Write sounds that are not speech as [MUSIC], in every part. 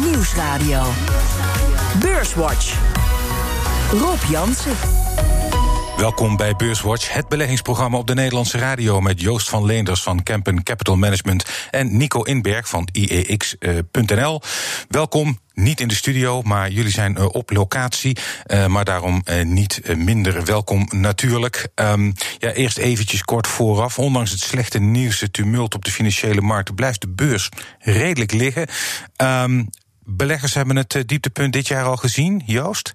Nieuwsradio. Beurswatch. Rob Jansen. Welkom bij Beurswatch, het beleggingsprogramma op de Nederlandse radio met Joost van Leenders van Kempen Capital Management en Nico Inberg van IEX.nl. Welkom, niet in de studio, maar jullie zijn uh, op locatie. Uh, maar daarom niet minder welkom natuurlijk. Um, ja, eerst eventjes kort vooraf. Ondanks het slechte nieuws, tumult op de financiële markten, blijft de beurs redelijk liggen. Um, beleggers hebben het dieptepunt dit jaar al gezien, Joost?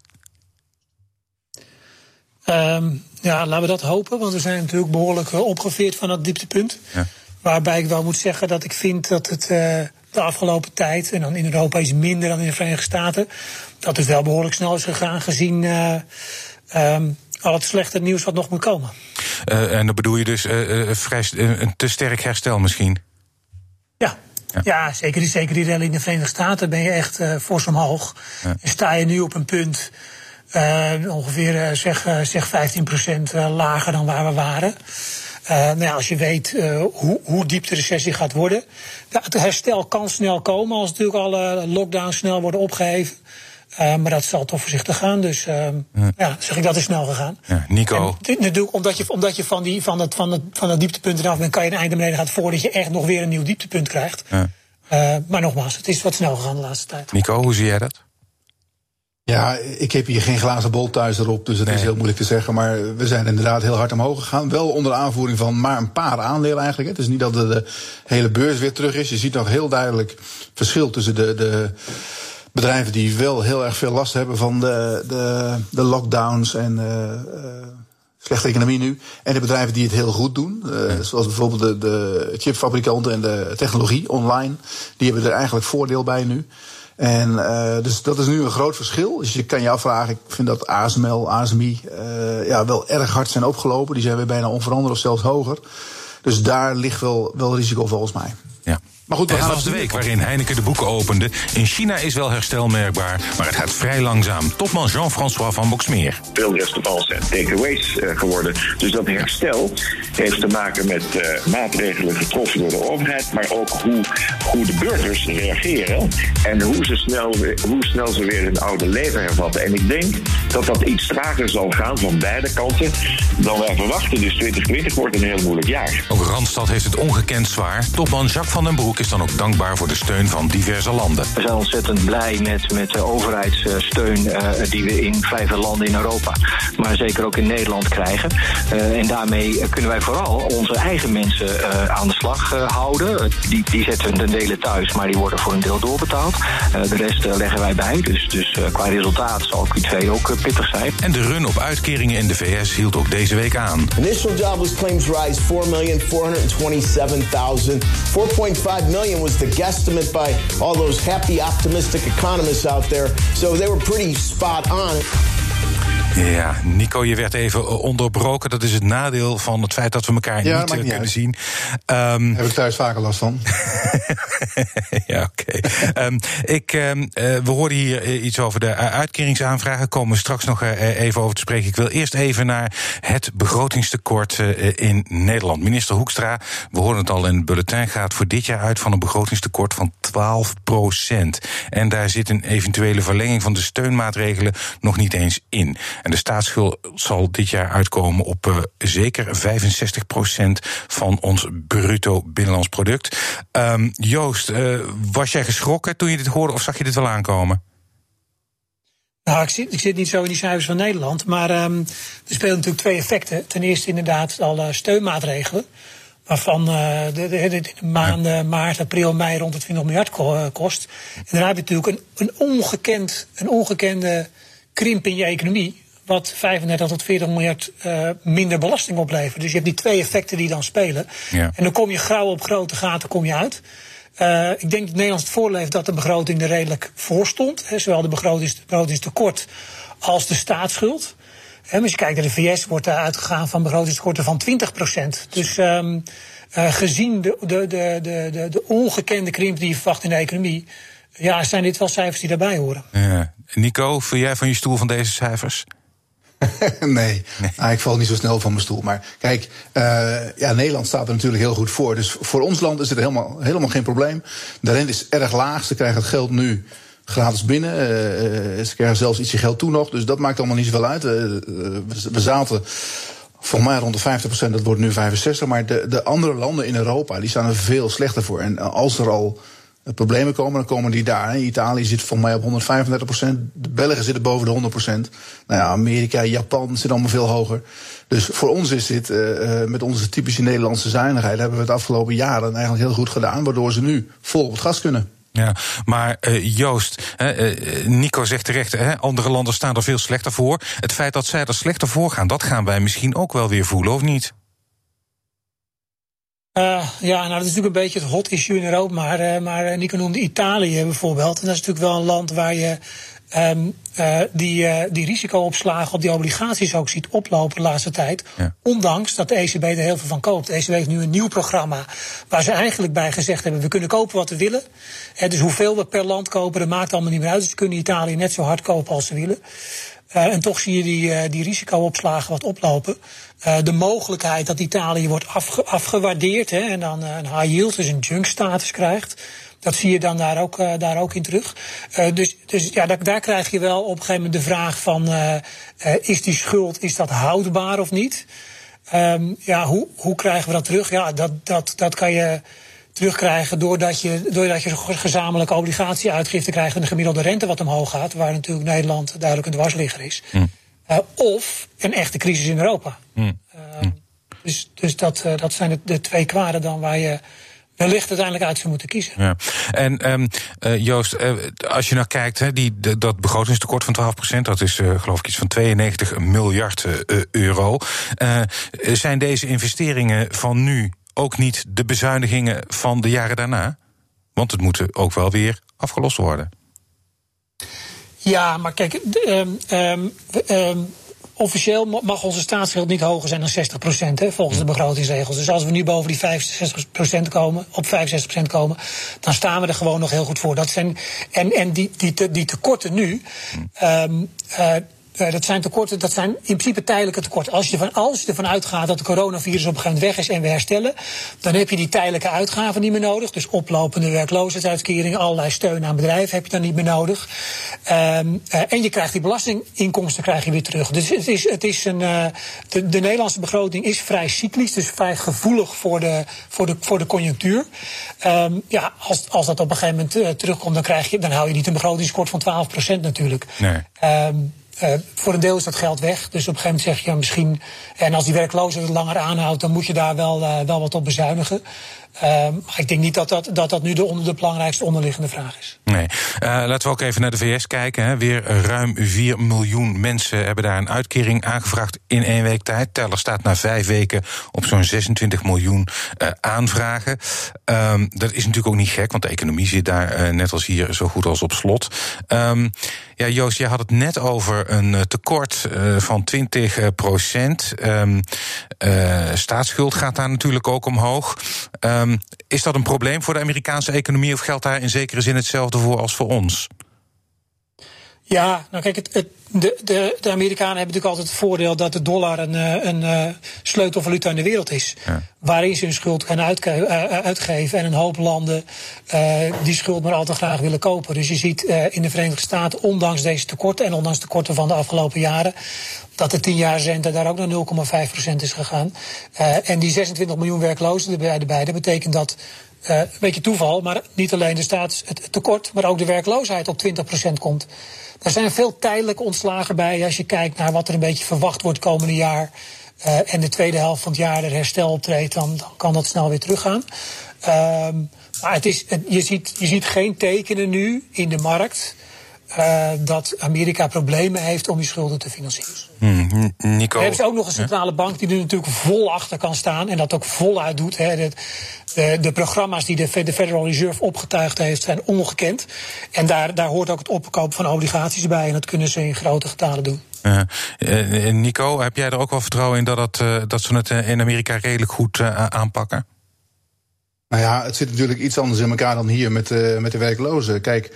Um, ja, laten we dat hopen, want we zijn natuurlijk behoorlijk opgeveerd van dat dieptepunt. Ja. Waarbij ik wel moet zeggen dat ik vind dat het uh, de afgelopen tijd, en dan in Europa is minder dan in de Verenigde Staten, dat het wel behoorlijk snel is gegaan gezien uh, um, al het slechte nieuws wat nog moet komen. Uh, en dan bedoel je dus vrij, een te sterk herstel misschien? Ja, ja. ja, zeker, zeker die rally in de Verenigde Staten ben je echt uh, fors omhoog. Ja. En sta je nu op een punt uh, ongeveer uh, zeg, uh, zeg 15% lager dan waar we waren. nou ja, als je weet hoe, hoe diep de recessie gaat worden. het herstel kan snel komen als natuurlijk alle lockdowns snel worden opgeheven. maar dat zal toch voorzichtig gaan. Dus ja. ja, zeg ik dat is snel gegaan. Ja, Nico. En, natuurlijk, omdat je, omdat je van, die, van, het, van, het, van het dieptepunt eraf bent, kan je een einde beneden gaan voordat je echt nog weer een nieuw dieptepunt krijgt. Ja. maar nogmaals, het is wat snel gegaan de laatste tijd. Nico, hoe zie jij dat? Ja, ik heb hier geen glazen bol thuis erop, dus dat nee. is heel moeilijk te zeggen. Maar we zijn inderdaad heel hard omhoog gegaan. Wel onder aanvoering van maar een paar aandelen eigenlijk. Het is niet dat de, hele beurs weer terug is. Je ziet nog heel duidelijk verschil tussen de, de bedrijven die wel heel erg veel last hebben van de, de, de lockdowns en uh, slechte economie nu. En de bedrijven die het heel goed doen. Uh, zoals bijvoorbeeld de, de chipfabrikanten en de technologie online. Die hebben er eigenlijk voordeel bij nu. En uh, dus dat is nu een groot verschil. Dus je kan je afvragen, ik vind dat ASML, ASMI uh, ja, wel erg hard zijn opgelopen. Die zijn weer bijna onveranderd of zelfs hoger. Dus daar ligt wel, wel risico volgens mij. Ja. Maar goed, we het was de week waarin Heineken de boeken opende. In China is wel herstel merkbaar, maar het gaat vrij langzaam. Topman Jean-François van Boksmeer. Veel restaurants zijn takeaways uh, geworden. Dus dat herstel heeft te maken met uh, maatregelen getroffen door de overheid, maar ook hoe, hoe de burgers reageren en hoe, ze snel, hoe snel ze weer hun oude leven hervatten. En ik denk dat dat iets trager zal gaan van beide kanten dan wij verwachten. Dus 2020 wordt een heel moeilijk jaar. Ook Randstad heeft het ongekend zwaar. Topman Jacques van den Broek is dan ook dankbaar voor de steun van diverse landen. We zijn ontzettend blij met, met de overheidssteun uh, die we in vijf landen in Europa, maar zeker ook in Nederland krijgen. Uh, en daarmee kunnen wij vooral onze eigen mensen uh, aan de slag houden. Die, die zetten we ten dele thuis, maar die worden voor een deel doorbetaald. de rest leggen wij bij. Dus, dus qua resultaat zal Q2 ook pittig zijn. En de run op uitkeringen in de VS hield ook deze week aan. Initial jobless claims rise 4,427,000. 4.5 million was the guesstimate by all those happy, optimistic economists out there. So they were pretty spot on. Ja, Nico, je werd even onderbroken. Dat is het nadeel van het feit dat we elkaar ja, niet, niet kunnen uit. zien. Um, Heb ik thuis vaker last van. [LAUGHS] ja, oké. Okay. Um, ik, um, uh, we hoorden hier iets over de uitkeringsaanvragen. Komen we straks nog uh, even over te spreken. Ik wil eerst even naar het begrotingstekort uh, in Nederland. Minister Hoekstra, we hoorden het al in het bulletin, gaat voor dit jaar uit van een begrotingstekort van 12 procent. En daar zit een eventuele verlenging van de steunmaatregelen nog niet eens in. En de staatsschuld zal dit jaar uitkomen op uh, zeker 65% van ons bruto binnenlands product. Um, Joost, uh, was jij geschrokken toen je dit hoorde of zag je dit wel aankomen? Nou, ik zit, ik zit niet zo in die cijfers van Nederland. Maar um, er spelen natuurlijk twee effecten. Ten eerste inderdaad alle steunmaatregelen. Waarvan uh, de, de, de, de maanden ja. maart, april, mei rond het 20 miljard kost. En dan heb je natuurlijk een, een, ongekend, een ongekende krimp in je economie. Wat 35 tot 40 miljard uh, minder belasting oplevert. Dus je hebt die twee effecten die dan spelen. Ja. En dan kom je grauw op grote gaten kom je uit. Uh, ik denk dat Nederland het voordeel heeft dat de begroting er redelijk voor stond. Hè, zowel de begrotingstekort als de staatsschuld. Hè, als je kijkt naar de VS wordt daar uitgegaan van begrotingstekorten van 20 Dus um, uh, gezien de, de, de, de, de ongekende krimp die je verwacht in de economie. Ja, zijn dit wel cijfers die daarbij horen. Ja. Nico, vind jij van je stoel van deze cijfers? [LAUGHS] nee, Nou, ik val niet zo snel van mijn stoel. Maar kijk, uh, ja, Nederland staat er natuurlijk heel goed voor. Dus voor ons land is het helemaal, helemaal geen probleem. De rente is erg laag. Ze krijgen het geld nu gratis binnen. Uh, ze krijgen zelfs ietsje geld toe nog. Dus dat maakt allemaal niet zoveel uit. Uh, we zaten volgens mij rond de 50%, dat wordt nu 65%. Maar de, de andere landen in Europa die staan er veel slechter voor. En als er al problemen komen, dan komen die daar. Italië zit volgens mij op 135 procent. De Belgen zitten boven de 100 procent. Nou ja, Amerika, Japan zit allemaal veel hoger. Dus voor ons is dit, uh, met onze typische Nederlandse zuinigheid... hebben we het afgelopen jaren eigenlijk heel goed gedaan... waardoor ze nu vol op het gas kunnen. Ja, maar uh, Joost, Nico zegt terecht, andere landen staan er veel slechter voor. Het feit dat zij er slechter voor gaan, dat gaan wij misschien ook wel weer voelen, of niet? Uh, ja, nou dat is natuurlijk een beetje het hot issue in Europa. Maar, uh, maar Nico noemde Italië bijvoorbeeld. En dat is natuurlijk wel een land waar je um, uh, die, die risicoopslagen op die obligaties ook ziet oplopen de laatste tijd. Ja. Ondanks dat de ECB er heel veel van koopt. De ECB heeft nu een nieuw programma waar ze eigenlijk bij gezegd hebben: we kunnen kopen wat we willen. dus hoeveel we per land kopen, dat maakt allemaal niet meer uit. Dus ze kunnen Italië net zo hard kopen als ze willen. En toch zie je die, die risicoopslagen wat oplopen. Uh, de mogelijkheid dat Italië wordt afge afgewaardeerd hè, en dan een high yield, dus een junk status krijgt. Dat zie je dan daar ook, daar ook in terug. dus dus ja, daar, daar, krijg je wel op een gegeven moment de vraag van... is die schuld, is dat houdbaar of niet? Um, ja, hoe, hoe krijgen we dat terug? Ja, dat, dat, dat kan je terugkrijgen doordat je, doordat je gezamenlijke obligatieuitgifte krijgt en de gemiddelde rente wat omhoog gaat, waar natuurlijk Nederland duidelijk een dwarsligger is. Mm. Uh, of een echte crisis in Europa. Mm. Uh, dus dus dat, uh, dat zijn de, de, twee kwaden dan waar je wellicht uiteindelijk uit zou moeten kiezen. Ja. En um, Joost, als je nou kijkt, die, de, dat begrotingstekort van 12%, dat is geloof ik iets van 92 miljard euro. zijn deze investeringen van nu ook niet de bezuinigingen van de jaren daarna? Want het moet ook wel weer afgelost worden. Ja, maar kijk, um, um, um, officieel mag onze staatsschuld niet hoger zijn dan 60 procent, volgens de begrotingsregels. Dus als we nu boven die 65 procent komen, op 65 procent komen, dan staan we er gewoon nog heel goed voor. Dat zijn, en en die, die, die tekorten nu. Um, uh, uh, dat zijn tekorten, dat zijn in principe tijdelijke tekorten. Als je, ervan, als je ervan uitgaat dat de coronavirus op een gegeven moment weg is en we herstellen, dan heb je die tijdelijke uitgaven niet meer nodig. Dus oplopende werkloosheidsuitkeringen, allerlei steun aan bedrijven heb je dan niet meer nodig. Um, uh, en je krijgt die belastinginkomsten krijg je weer terug. Dus het is, het is een, uh, de, de, Nederlandse begroting is vrij cyclisch, dus vrij gevoelig voor de, voor de, voor de conjunctuur. Um, ja, als, als dat op een gegeven moment terugkomt, dan, krijg je, dan hou je niet een begrotingskort van 12% natuurlijk. Nee. Um, uh, voor een deel is dat geld weg. Dus op een gegeven moment zeg je ja, misschien. En als die werkloosheid langer aanhoudt, dan moet je daar wel, uh, wel wat op bezuinigen. Uh, maar ik denk niet dat dat, dat, dat nu de, onder, de belangrijkste onderliggende vraag is. Nee. laten we ook even naar de VS kijken. Hè. Weer ruim 4 miljoen mensen hebben daar een uitkering aangevraagd in één week tijd. Teller staat na vijf weken op zo'n 26 miljoen aanvragen. Um, dat is natuurlijk ook niet gek, want de economie zit daar net als hier zo goed als op slot. Um, ja, Joost, je had het net over een eh, tekort uh, van 20 eh, procent. Um, uh, staatsschuld gaat daar natuurlijk ook omhoog. Um, is dat een probleem voor de Amerikaanse economie of geldt daar in zekere zin hetzelfde voor als voor ons? Ja, nou kijk, het, het, de, de, de, Amerikanen hebben natuurlijk altijd het voordeel dat de dollar een, eh, een, een eh, sleutelvaluta in de wereld is. Ja. Waarin ze hun schuld kunnen uh, uitgeven. En een hoop landen uh, die schuld maar al te graag willen kopen. Dus je ziet in de Verenigde Staten, ondanks deze tekorten en ondanks tekorten van de afgelopen jaren, dat de 10 jaar rente daar ook naar 0,5% is gegaan. en die 26 miljoen werklozen erbij, dat betekent dat uh, een beetje toeval, maar niet alleen de staats, het tekort, maar ook de werkloosheid op 20% komt. Er zijn veel tijdelijke ontslagen bij als je kijkt naar wat er een beetje verwacht wordt komende jaar. Uh, en de tweede helft van het jaar er herstel optreedt, dan, dan kan dat snel weer teruggaan. Um, maar het is, je, ziet, je ziet geen tekenen nu in de markt uh, dat Amerika problemen heeft om die schulden te financieren. Hmm, Nico. Er hebben ook nog een centrale bank die er natuurlijk vol achter kan staan en dat ook voluit doet. Hè. De, de, de, programma's die de, Federal Reserve opgetuigd heeft zijn ongekend. En daar, daar hoort ook het opkopen van obligaties bij en dat kunnen ze in grote getalen doen. Uh, uh, Nico, heb jij er ook wel vertrouwen in dat, dat, uh, dat ze het in Amerika redelijk goed aanpakken? Nou ja, het zit natuurlijk iets anders in elkaar dan hier met, met de werklozen. Kijk,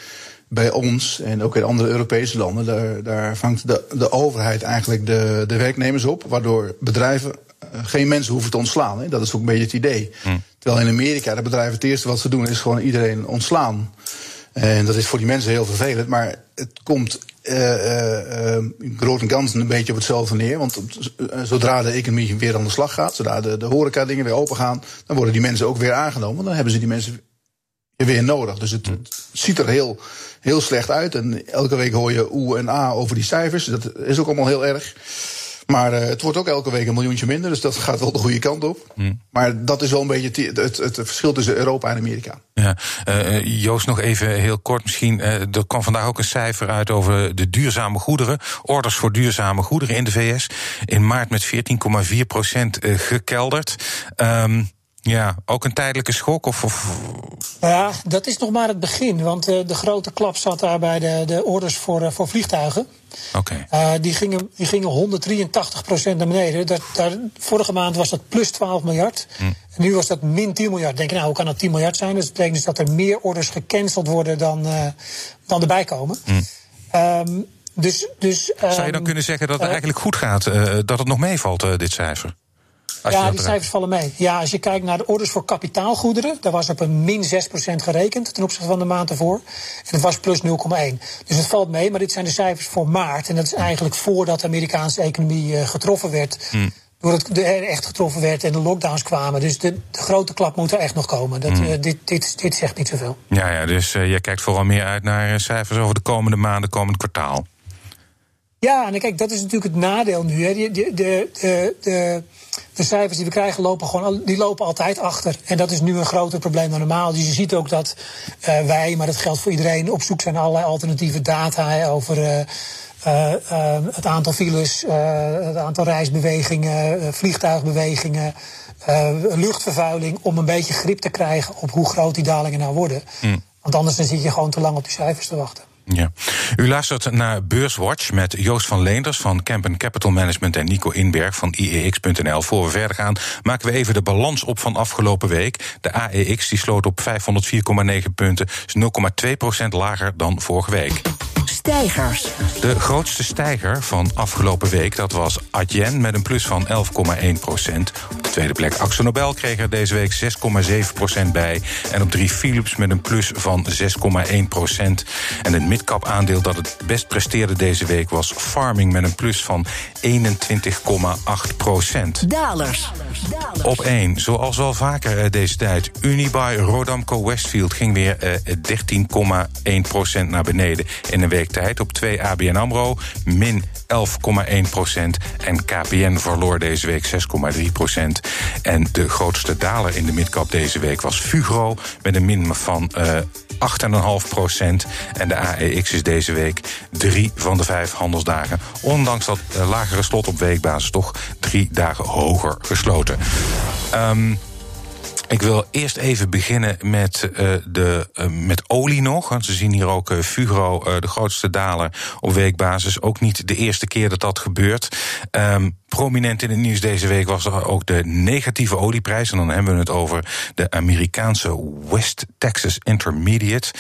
bij ons en ook in andere Europese landen, daar, daar vangt de, de overheid eigenlijk de, de werknemers op, waardoor bedrijven geen mensen hoeven te ontslaan. Hè. Dat is ook een beetje het idee. Hm. Terwijl in Amerika de bedrijven het eerste wat ze doen is gewoon iedereen ontslaan. En dat is voor die mensen heel vervelend, maar het komt uh, uh, groot en ganzen een beetje op hetzelfde neer. Want zodra de economie weer aan de slag gaat, zodra de, de horeca-dingen weer open gaan, dan worden die mensen ook weer aangenomen. Dan hebben ze die mensen weer nodig. Dus het, het, ziet er heel, heel slecht uit. En elke week hoor je oe en a over die cijfers. Dat is ook allemaal heel erg. Maar uh, het wordt ook elke week een miljoentje minder, dus dat [LAUGHS] gaat wel de goede kant op. Hmm. Maar dat is wel een beetje het, het, verschil tussen Europa en Amerika. Ja, uh, Joost, nog even heel kort misschien. Uh, er kwam vandaag ook een cijfer uit over de duurzame goederen. Orders voor duurzame goederen in de VS. In maart met 14,4 procent gekelderd. Um, ja, ook een tijdelijke schok? Of, of... Ja, dat is nog maar het begin. Want uh, de grote klap zat daar bij de, de orders voor, uh, voor vliegtuigen. Oké. Okay. Uh, die, gingen, die gingen 183 procent naar beneden. Dat, daar, vorige maand was dat plus 12 miljard. Hm. En nu was dat min 10 miljard. Denk je, nou, hoe kan dat 10 miljard zijn? Dus dat betekent dus dat er meer orders gecanceld worden dan, dan erbij komen. Hm. Um, dus, dus, Zou je dan ehm, kunnen zeggen dat het eigenlijk goed gaat? dat het nog meevalt, dit cijfer? Ja, die cijfers vallen mee. Ja, als je kijkt naar de orders voor kapitaalgoederen, daar was op een min 6% gerekend ten opzichte van de maand ervoor. En het was plus 0,1. Dus het valt mee, maar dit zijn de cijfers voor maart. En dat is eigenlijk voordat de Amerikaanse economie uh, getroffen werd. Hmm. Doordat het echt getroffen werd en de lockdowns kwamen. Dus de, de grote klap moet er echt nog komen. Dat, uh, dit, dit, dit zegt niet zoveel. Ja, ja dus uh, jij kijkt vooral meer uit naar cijfers over de komende maanden, komend kwartaal. Ja, en kijk, dat is natuurlijk het nadeel nu. Hè. De, de, de, de, de cijfers die we krijgen lopen gewoon die lopen altijd achter. En dat is nu een groter probleem dan normaal. Dus je ziet ook dat uh, wij, maar dat geldt voor iedereen, op zoek zijn naar allerlei alternatieve data over. Uh, uh, het aantal files, het aantal reisbewegingen, vliegtuigbewegingen, luchtvervuiling, om een beetje grip te krijgen op hoe groot die dalingen nou worden. Mm. Want anders dan zit je gewoon te lang op die cijfers te wachten. Ja. U luistert naar Beurswatch met Joost van Leenders van Campen Capital Management en Nico Inberg van IEX.nl. Voor we verder gaan, maken we even de balans op van afgelopen week. De AEX die sloot op 504,9 punten, is 0,2% lager dan vorige week. Stijgers. De grootste stijger van afgelopen week dat was Adyen met een plus van 11,1 procent. Op de tweede plek Axo Nobel kreeg er deze week 6,7 procent bij. En op drie Philips met een plus van 6,1 procent. En het midcap aandeel dat het best presteerde deze week was Farming met een plus van 21,8 procent. Dalers. Op één, zoals wel vaker eh, deze tijd, Unibuy Rodamco Westfield ging weer 13,1 procent naar beneden in een week Op 2 ABN AMRO, min 11,1 procent. En KPN verloor deze week 6,3 procent. En de grootste daler in de midcap deze week was Fugro... met een min van uh, eh, 8,5 procent. En de AEX is deze week drie van de vijf handelsdagen... ondanks dat uh, lagere slot op weekbasis toch drie dagen hoger gesloten. Um, ik wil eerst even beginnen met, uh, de, uh, met olie nog. Want zien hier ook uh, Fugro, de grootste daler op weekbasis. Ook niet de eerste keer dat dat gebeurt. Um, prominent in het nieuws deze week was ook de negatieve olieprijs. En dan hebben we het over de Amerikaanse West Texas Intermediate.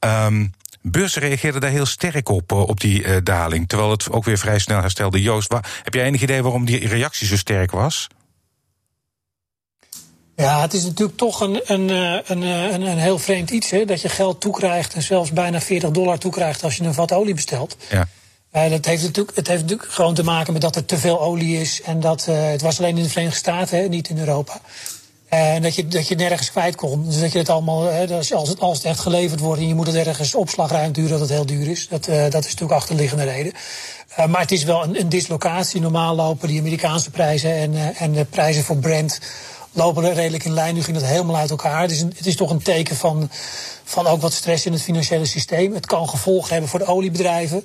Um, Beurzen reageerden daar heel sterk op, op die daling. Terwijl het ook weer vrij snel herstelde. Joost, heb jij enig idee waarom die reactie zo sterk was? Ja, het is natuurlijk toch een, een, eh, een, eh, een, een heel vreemd iets. Hè? Dat je geld toekrijgt en zelfs bijna 40 dollar toekrijgt als je een vat olie bestelt. Ja. Uh, dat heeft natuurlijk, het heeft natuurlijk gewoon te maken met dat er te veel olie is. En dat uh, het was alleen in de Verenigde Staten, hè, niet in Europa. En dat je, dat je nergens kwijt kon. Dus dat je het allemaal, hè, als, het, als het echt geleverd wordt en je moet het ergens opslagruimte duren, dat het heel duur is. Dat, dat is natuurlijk achterliggende reden. Maar het is wel een, een dislocatie. Normaal lopen die Amerikaanse prijzen en, en de prijzen voor Brent lopen redelijk in lijn. Nu ging dat helemaal uit elkaar. Het is, een, het is toch een teken van, van ook wat stress in het financiële systeem. Het kan gevolgen hebben voor de oliebedrijven.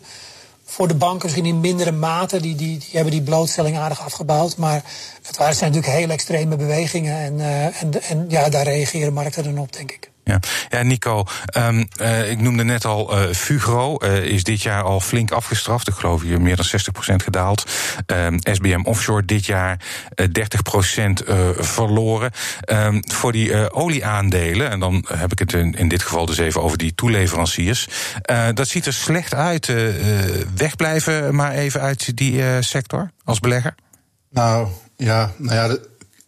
Voor de banken misschien in mindere mate. Die, die, die hebben die blootstelling aardig afgebouwd. Maar het waren, zijn natuurlijk hele extreme bewegingen. En, uh, en, en ja, daar reageren markten dan op, denk ik. Ja, ja Nico, um, uh, ik noemde net al uh, Fugro uh, is dit jaar al flink afgestraft. Ik geloof hier meer dan 60% gedaald. Um, SBM Offshore dit jaar 30% verloren. Um, voor die olieaandelen, en dan heb ik het in, in, dit geval dus even over die toeleveranciers. dat ziet er slecht uit. wegblijven maar even uit die sector als belegger? Nou ja, nou ja,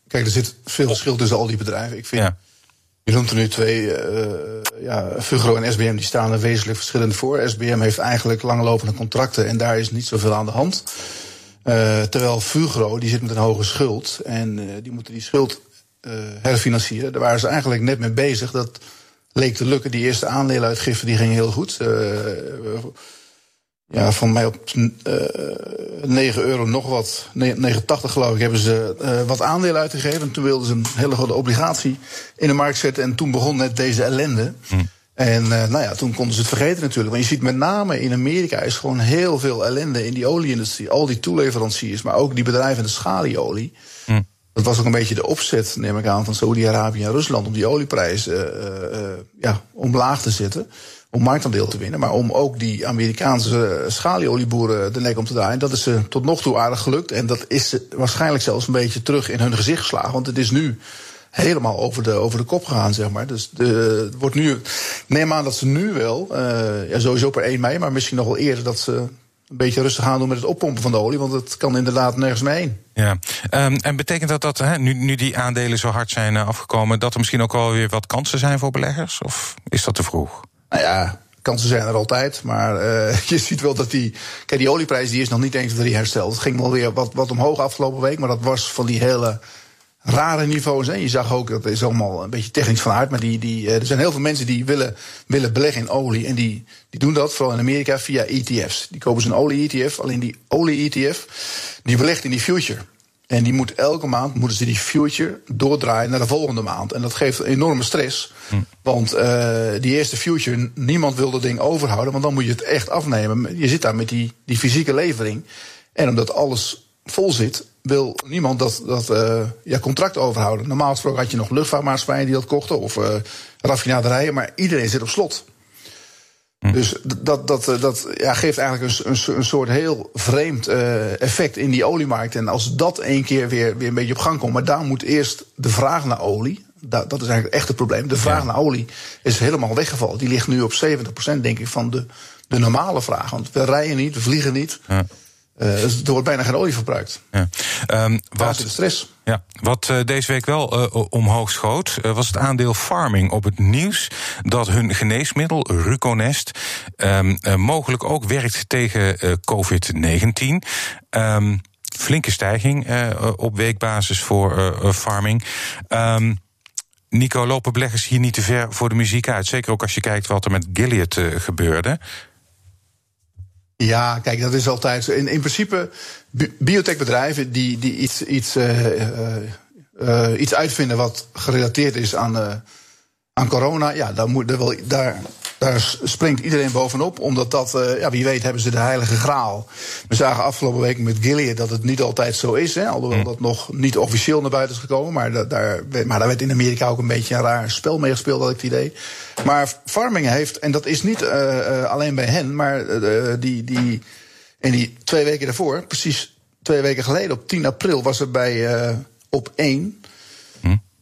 kijk, er zit veel verschil tussen al die bedrijven. Ik vind. Ja je noemt er nu twee, uh, ja, Fugro en SBM, die staan er wezenlijk verschillend voor. SBM heeft eigenlijk langlopende contracten en daar is niet zoveel aan de hand. Uh, terwijl Fugro, die zit met een hoge schuld en die moeten die schuld herfinancieren. Daar waren ze eigenlijk net mee bezig. Dat leek te lukken. Die eerste aandelenuitgifte die ging heel goed ja, van mij op uh, eh, 9 euro nog wat, 89 geloof ik, hebben ze uh, wat aandelen uitgegeven. En toen wilden ze een hele grote obligatie in de markt zetten. En toen begon net deze ellende. Hm. En uh, nou ja, toen konden ze het vergeten natuurlijk. Want je ziet met name in Amerika is gewoon heel veel ellende in die olieindustrie. Al die toeleveranciers, maar ook die bedrijven in de schalieolie. Hm. Dat was ook een beetje de opzet, neem ik aan, van Saudi-Arabië en Rusland om die olieprijs ja, omlaag te zetten om marktaandeel te winnen. Maar om ook die Amerikaanse schalieolieboeren de nek om te draaien. Dat is ze tot nog toe aardig gelukt. En dat is waarschijnlijk zelfs een beetje terug in hun gezicht geslagen. Want het is nu helemaal over de, over de kop gegaan, zeg maar. Dus de, het wordt nu. Neem aan dat ze nu wel, uh, sowieso per 1 mei, maar misschien nog wel eerder dat ze een beetje rustig gaan doen met het oppompen van de olie. Want het kan inderdaad nergens mee heen. Ja, um, en betekent dat dat hè, nu, nu die aandelen zo hard zijn uh, afgekomen, dat er misschien ook wel weer wat kansen zijn voor beleggers? Of is dat te vroeg? Nou ja, kansen zijn er altijd. Maar uh, [LAUGHS] je ziet wel dat die. Kijk, die olieprijs die is nog niet eens drie hersteld. Het ging wel weer wat, wat omhoog afgelopen week. Maar dat was van die hele rare niveaus. Hè. Je zag ook, dat is allemaal een beetje technisch van aard. Maar die, die, uh, er zijn heel veel mensen die willen, willen beleggen in olie. En die, die doen dat vooral in Amerika via ETF's. Die kopen ze een olie-ETF. Alleen die olie-ETF, die belegt in die future. En die moet elke maand moeten ze die future doordraaien naar de volgende maand. En dat geeft enorme stress. Hm. Want uh, die eerste future, niemand wil dat ding overhouden. Want dan moet je het echt afnemen. Je zit daar met die, die fysieke levering. En omdat alles vol zit, wil niemand dat, dat uh, ja, contract overhouden. Normaal gesproken had je nog luchtvaartmaatschappijen die dat kochten. Of uh, raffinaderijen. Maar iedereen zit op slot. Hm. Dus dat, dat, eh, dat ja, geeft eigenlijk een, een, een soort heel vreemd uh, effect in die oliemarkt. En als dat één keer weer, weer een beetje op gang komt, maar daar moet eerst de vraag naar olie. Dat, dat is eigenlijk echt het probleem. De vraag naar olie is helemaal weggevallen. Die ligt nu op 70% denk ik van de, de normale vraag. Want we rijden niet, we vliegen niet. Ja. Uh, dus er wordt bijna geen olie verbruikt. Ja. Um, wat, de stress. Ja, wat uh, deze week wel uh, omhoog schoot, was het aandeel farming op het nieuws dat hun geneesmiddel Ruconest um, mogelijk ook werkt tegen COVID-19. Um, ehm, flinke stijging op weekbasis voor farming. Nico, lopen beleggers hier niet te ver voor de muziek uit? Zeker ook als je kijkt wat er met Gilead gebeurde. Ja, kijk, dat is altijd. In, in principe, biotechbedrijven die, die iets, iets, uh, uh, iets uitvinden wat gerelateerd is aan, aan corona, ja, daar, moet, daar, daar, daar springt iedereen bovenop. Omdat dat, uh, ja, wie weet, hebben ze de heilige graal. We zagen afgelopen week met Gilead dat het niet altijd zo is. Hè, alhoewel mm. dat nog niet officieel naar buiten is gekomen. Maar, da, daar, maar daar werd in Amerika ook een beetje een raar spel mee gespeeld, had ik het idee. Maar Farming heeft, en dat is niet uh, alleen bij hen, maar die, die, in die twee weken daarvoor, precies twee weken geleden, op 10 april, was er bij op 1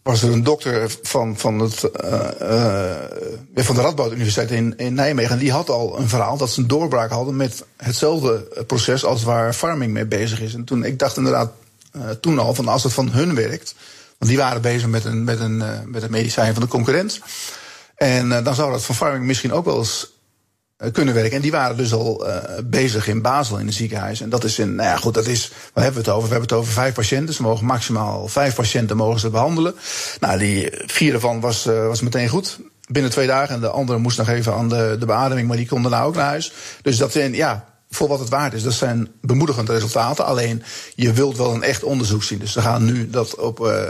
was er een dokter van, van, het, uh, uh, van de Radboud Universiteit in, in Nijmegen. En die had al een verhaal dat ze een doorbraak hadden met hetzelfde proces als waar farming mee bezig is. En toen, ik dacht inderdaad uh, toen al van als het van hun werkt. Want die waren bezig met een, met een, met een medicijn van de concurrent. En dan zou dat van farming misschien ook wel eens eh, kunnen werken. En die waren dus al uh, bezig in Basel in het ziekenhuis. En dat is een, nou ja, goed, dat is, waar hebben we het over? We hebben het over vijf patiënten. Ze mogen maximaal vijf patiënten mogen ze behandelen. Nou, die vier ervan was, uh, was meteen goed. Binnen twee dagen. En de andere moest nog even aan de, de beademing, maar die kon daarna ook naar huis. Dus dat zijn, ja, voor wat het waard is. Dat zijn bemoedigende resultaten. Alleen je wilt wel een echt onderzoek zien. Dus ze gaan nu dat op uh,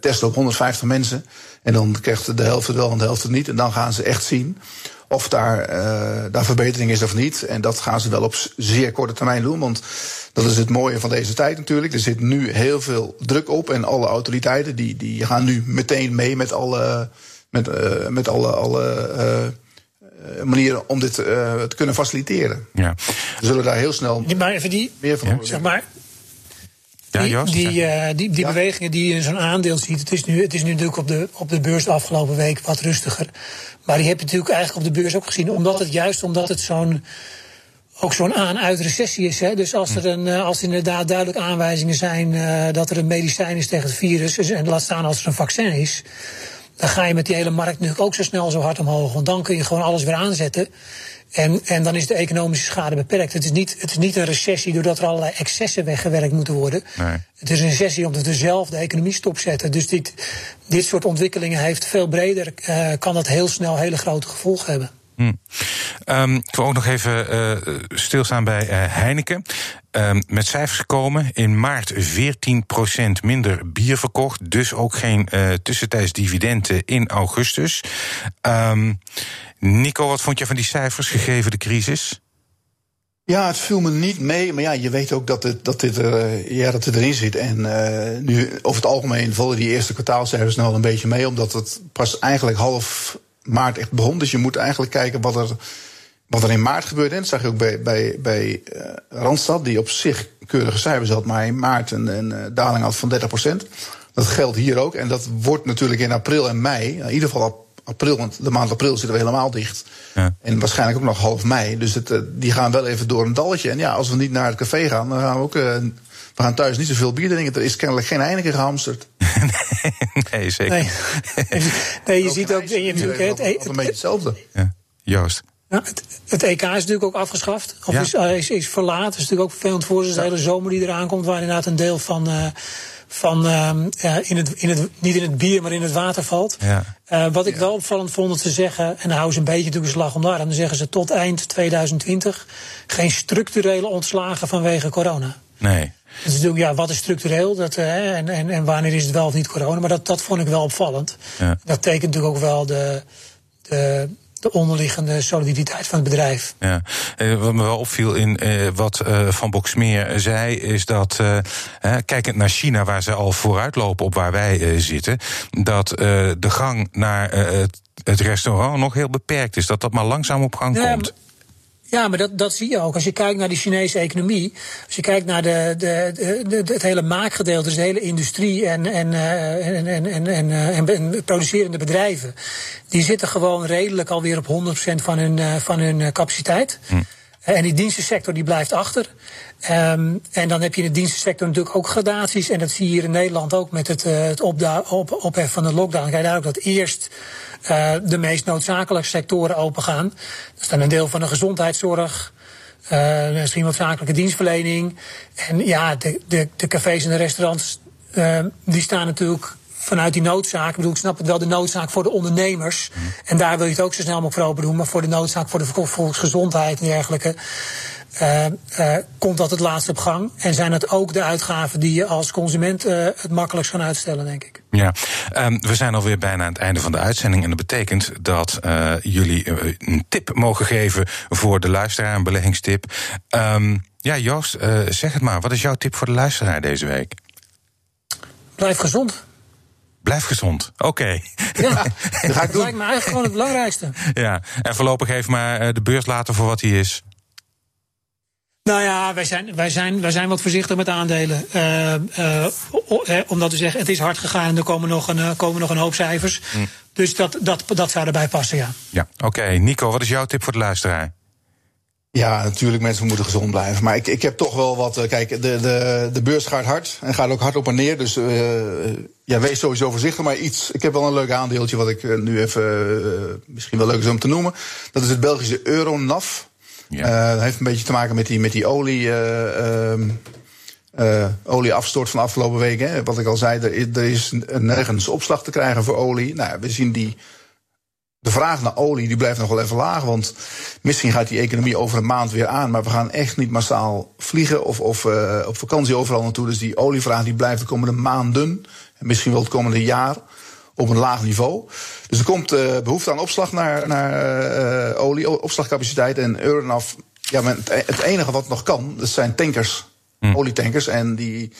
testen op 150 mensen. En dan krijgt de helft het wel en de helft het niet. En dan gaan ze echt zien of daar, uh, daar verbetering is of niet. En dat gaan ze wel op zeer korte termijn doen. Want dat is het mooie van deze tijd natuurlijk. Er zit nu heel veel druk op. En alle autoriteiten die, die gaan nu meteen mee met alle met, uh, met alle, alle uh, manieren om dit te kunnen faciliteren. Ja. We zullen daar heel snel maar even die, meer van ja. Zeg maar, ja, Joost, die, die, uh, die, die bewegingen die je in zo'n aandeel ziet, het is, nu, het is nu natuurlijk op de, op de beurs de afgelopen week wat rustiger. Maar die heb je natuurlijk eigenlijk op de beurs ook gezien, omdat het juist omdat het zo'n ook zo'n aan-uit recessie is. Hè? Dus als er, een, eh, als er inderdaad duidelijk aanwijzingen zijn uh, dat er een medicijn is tegen het virus, en laat staan als er een vaccin is, dan ga je met die hele markt nu ook zo snel zo hard omhoog. Want dan kun je gewoon alles weer aanzetten. En, en dan is de economische schade beperkt. Het is, niet, het is niet een recessie doordat er allerlei excessen weggewerkt moeten worden. Nee. Het is een recessie omdat we zelf de economie stopzetten. Dus dit, dit soort ontwikkelingen heeft veel breder, uh, kan dat heel snel hele grote gevolgen hebben. Hmm. Um, ik wil ook nog even uh, stilstaan bij uh, Heineken. Um, met cijfers gekomen. In maart 14% minder bier verkocht. Dus ook geen uh, tussentijds dividenden in augustus. Um, Nico, wat vond je van die cijfers gegeven de crisis? Ja, het viel me niet mee. Maar ja, je weet ook dat, het, dat, dit ja, dat het erin zit. En nu, over het algemeen vallen die eerste kwartaalcijfers nou een beetje mee. Omdat het pas eigenlijk half maart echt begon. Dus je moet eigenlijk kijken wat er, wat er in maart gebeurde. En dat zag je ook bij, bij, bij uh, Randstad, die op zich keurige cijfers had. Maar in maart een, een uh, daling had van 30 procent. Dat geldt hier ook. En dat wordt natuurlijk in april en mei, in ieder geval april, want de maand april zitten we helemaal dicht. Ja. En waarschijnlijk ook nog half mei. Dus het, uh, die gaan wel even door een dalletje. En ja, als we niet naar het café gaan, dan gaan we ook. Uh, we gaan thuis niet zoveel bier drinken. Er is kennelijk geen Heineken gehamsterd. [LAUGHS] nee, zeker. Nee, [LAUGHS] nee je ziet ook... Je natuurlijk, het, het, een beetje hetzelfde. Ja. Joost. Ja, het, het, EK is natuurlijk ook afgeschaft. Of ja. is, is, is verlaat. Dat is natuurlijk ook vervelend voor ze. De hele zomer die eraan komt, waar inderdaad een deel van... Uh, van uh, in het, in het, niet in het bier, maar in het water valt. Ja. Uh, wat ik ja. wel opvallend vond om te zeggen, en dan houden ze een beetje natuurlijk een slag om daar, dan zeggen ze tot eind 2020 geen structurele ontslagen vanwege corona. Nee. Is natuurlijk, ja, wat is structureel dat, en, en, en wanneer is het wel of niet corona? Maar dat, dat vond ik wel opvallend. Ja. Dat tekent natuurlijk ook wel de, de, de onderliggende soliditeit van het bedrijf. Ja, uh, wat me wel opviel in uh, wat uh, Van Boksmeer zei, is dat, kijkend naar China, waar ze al vooruitlopen op waar wij zitten, dat de gang naar het, het restaurant nog heel beperkt is. Dat dat maar langzaam op gang ja, komt. Ja, maar dat, dat zie je ook. Als je kijkt naar die Chinese economie, als je kijkt naar de, de, de, het hele maakgedeelte, dus de hele industrie en, en, en, en, en, en, en, en producerende bedrijven, die zitten gewoon redelijk alweer op 100% van hun, van hun capaciteit. Hm. En die dienstensector die blijft achter. Um, en dan heb je in de dienstensector natuurlijk ook gradaties. En dat zie je hier in Nederland ook met het, uh, het op, opheffen van de lockdown. Kijk daar ook dat eerst uh, de meest noodzakelijke sectoren opengaan. Dat is dan een deel van de gezondheidszorg. Uh, misschien noodzakelijke dienstverlening. En ja, de, de, de cafés en de restaurants, die staan natuurlijk vanuit die noodzaak. Ik bedoel, ik snap het wel, de noodzaak voor de ondernemers. En daar wil je het ook zo snel mogelijk voor open doen. Maar voor de noodzaak voor de volksgezondheid en dergelijke. Uh, uh, komt dat het laatst op gang? En zijn het ook de uitgaven die je als consument uh, het makkelijkst kan uitstellen, denk ik? Ja, um, we zijn alweer bijna aan het einde van de uitzending. En dat betekent dat jullie een tip mogen geven voor de luisteraar, een beleggingstip. Um, ja, Joost, zeg het maar. Wat is jouw tip voor de luisteraar deze week? Blijf gezond. Blijf gezond. Oké. Okay. Ja, [LAUGHS] dat ga ik doen. lijkt me eigenlijk gewoon het belangrijkste. Ja, en voorlopig even maar de beurs laten voor wat hij is. Nou ja, wij zijn, wij zijn, wij zijn wat voorzichtig met aandelen. Uh, uh, omdat we zeggen, het is hard gegaan en er komen nog een, komen nog een hoop cijfers. Hm. Dus dat, dat, dat zou erbij passen, ja. Ja, oké. Okay. Nico, wat is jouw tip voor de luisteraar? Ja, natuurlijk, mensen moeten gezond blijven. Maar ik, ik heb toch wel wat. Kijk, de, de, de beurs gaat hard en gaat ook hard op en neer. Dus uh, ja, wees sowieso voorzichtig. Maar iets. Ik heb wel een leuk aandeeltje wat ik nu even. Uh, misschien wel leuk is om te noemen. Dat is het Belgische Euronaf. Ja. Uh, heeft een beetje te maken met die, met die olie. Uh, uh, olieafstort van de afgelopen weken. Wat ik al zei, er, er is nergens opslag te krijgen voor olie. Nou, we zien die. De vraag naar olie die blijft nog wel even laag. Want misschien gaat die economie over een maand weer aan. Maar we gaan echt niet massaal vliegen of, of uh, op vakantie overal naartoe. Dus die olievraag die blijft de komende maanden. En misschien wel het komende jaar op een laag niveau. Dus er komt uh, behoefte aan opslag naar, naar uh, olie, opslagcapaciteit. En Euronaf, ja, men, het enige wat nog kan, dat zijn tankers, hm. olietankers. En die,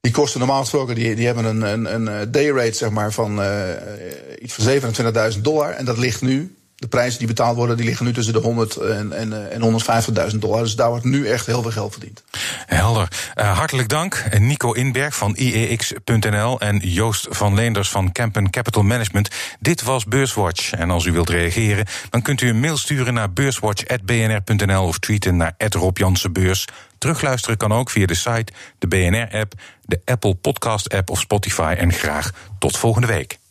Die kosten normaal gesproken, die, die hebben een, een, een day rate zeg maar, van uh, iets van 27.000 dollar. En dat ligt nu de prijzen die betaald worden, die liggen nu tussen de 100 en, en, en 150.000 dollar. Dus daar wordt nu echt heel veel geld verdiend. Helder. Hartelijk dank. Nico Inberg van IEX.nl en Joost van Leenders van Campen Capital Management. Dit was Beurswatch. En als u wilt reageren, dan kunt u een mail sturen naar beurswatch.bnr.nl of tweeten naar Rob Beurs. Terugluisteren kan ook via de site, de BNR-app, de Apple Podcast-app of Spotify. En graag tot volgende week.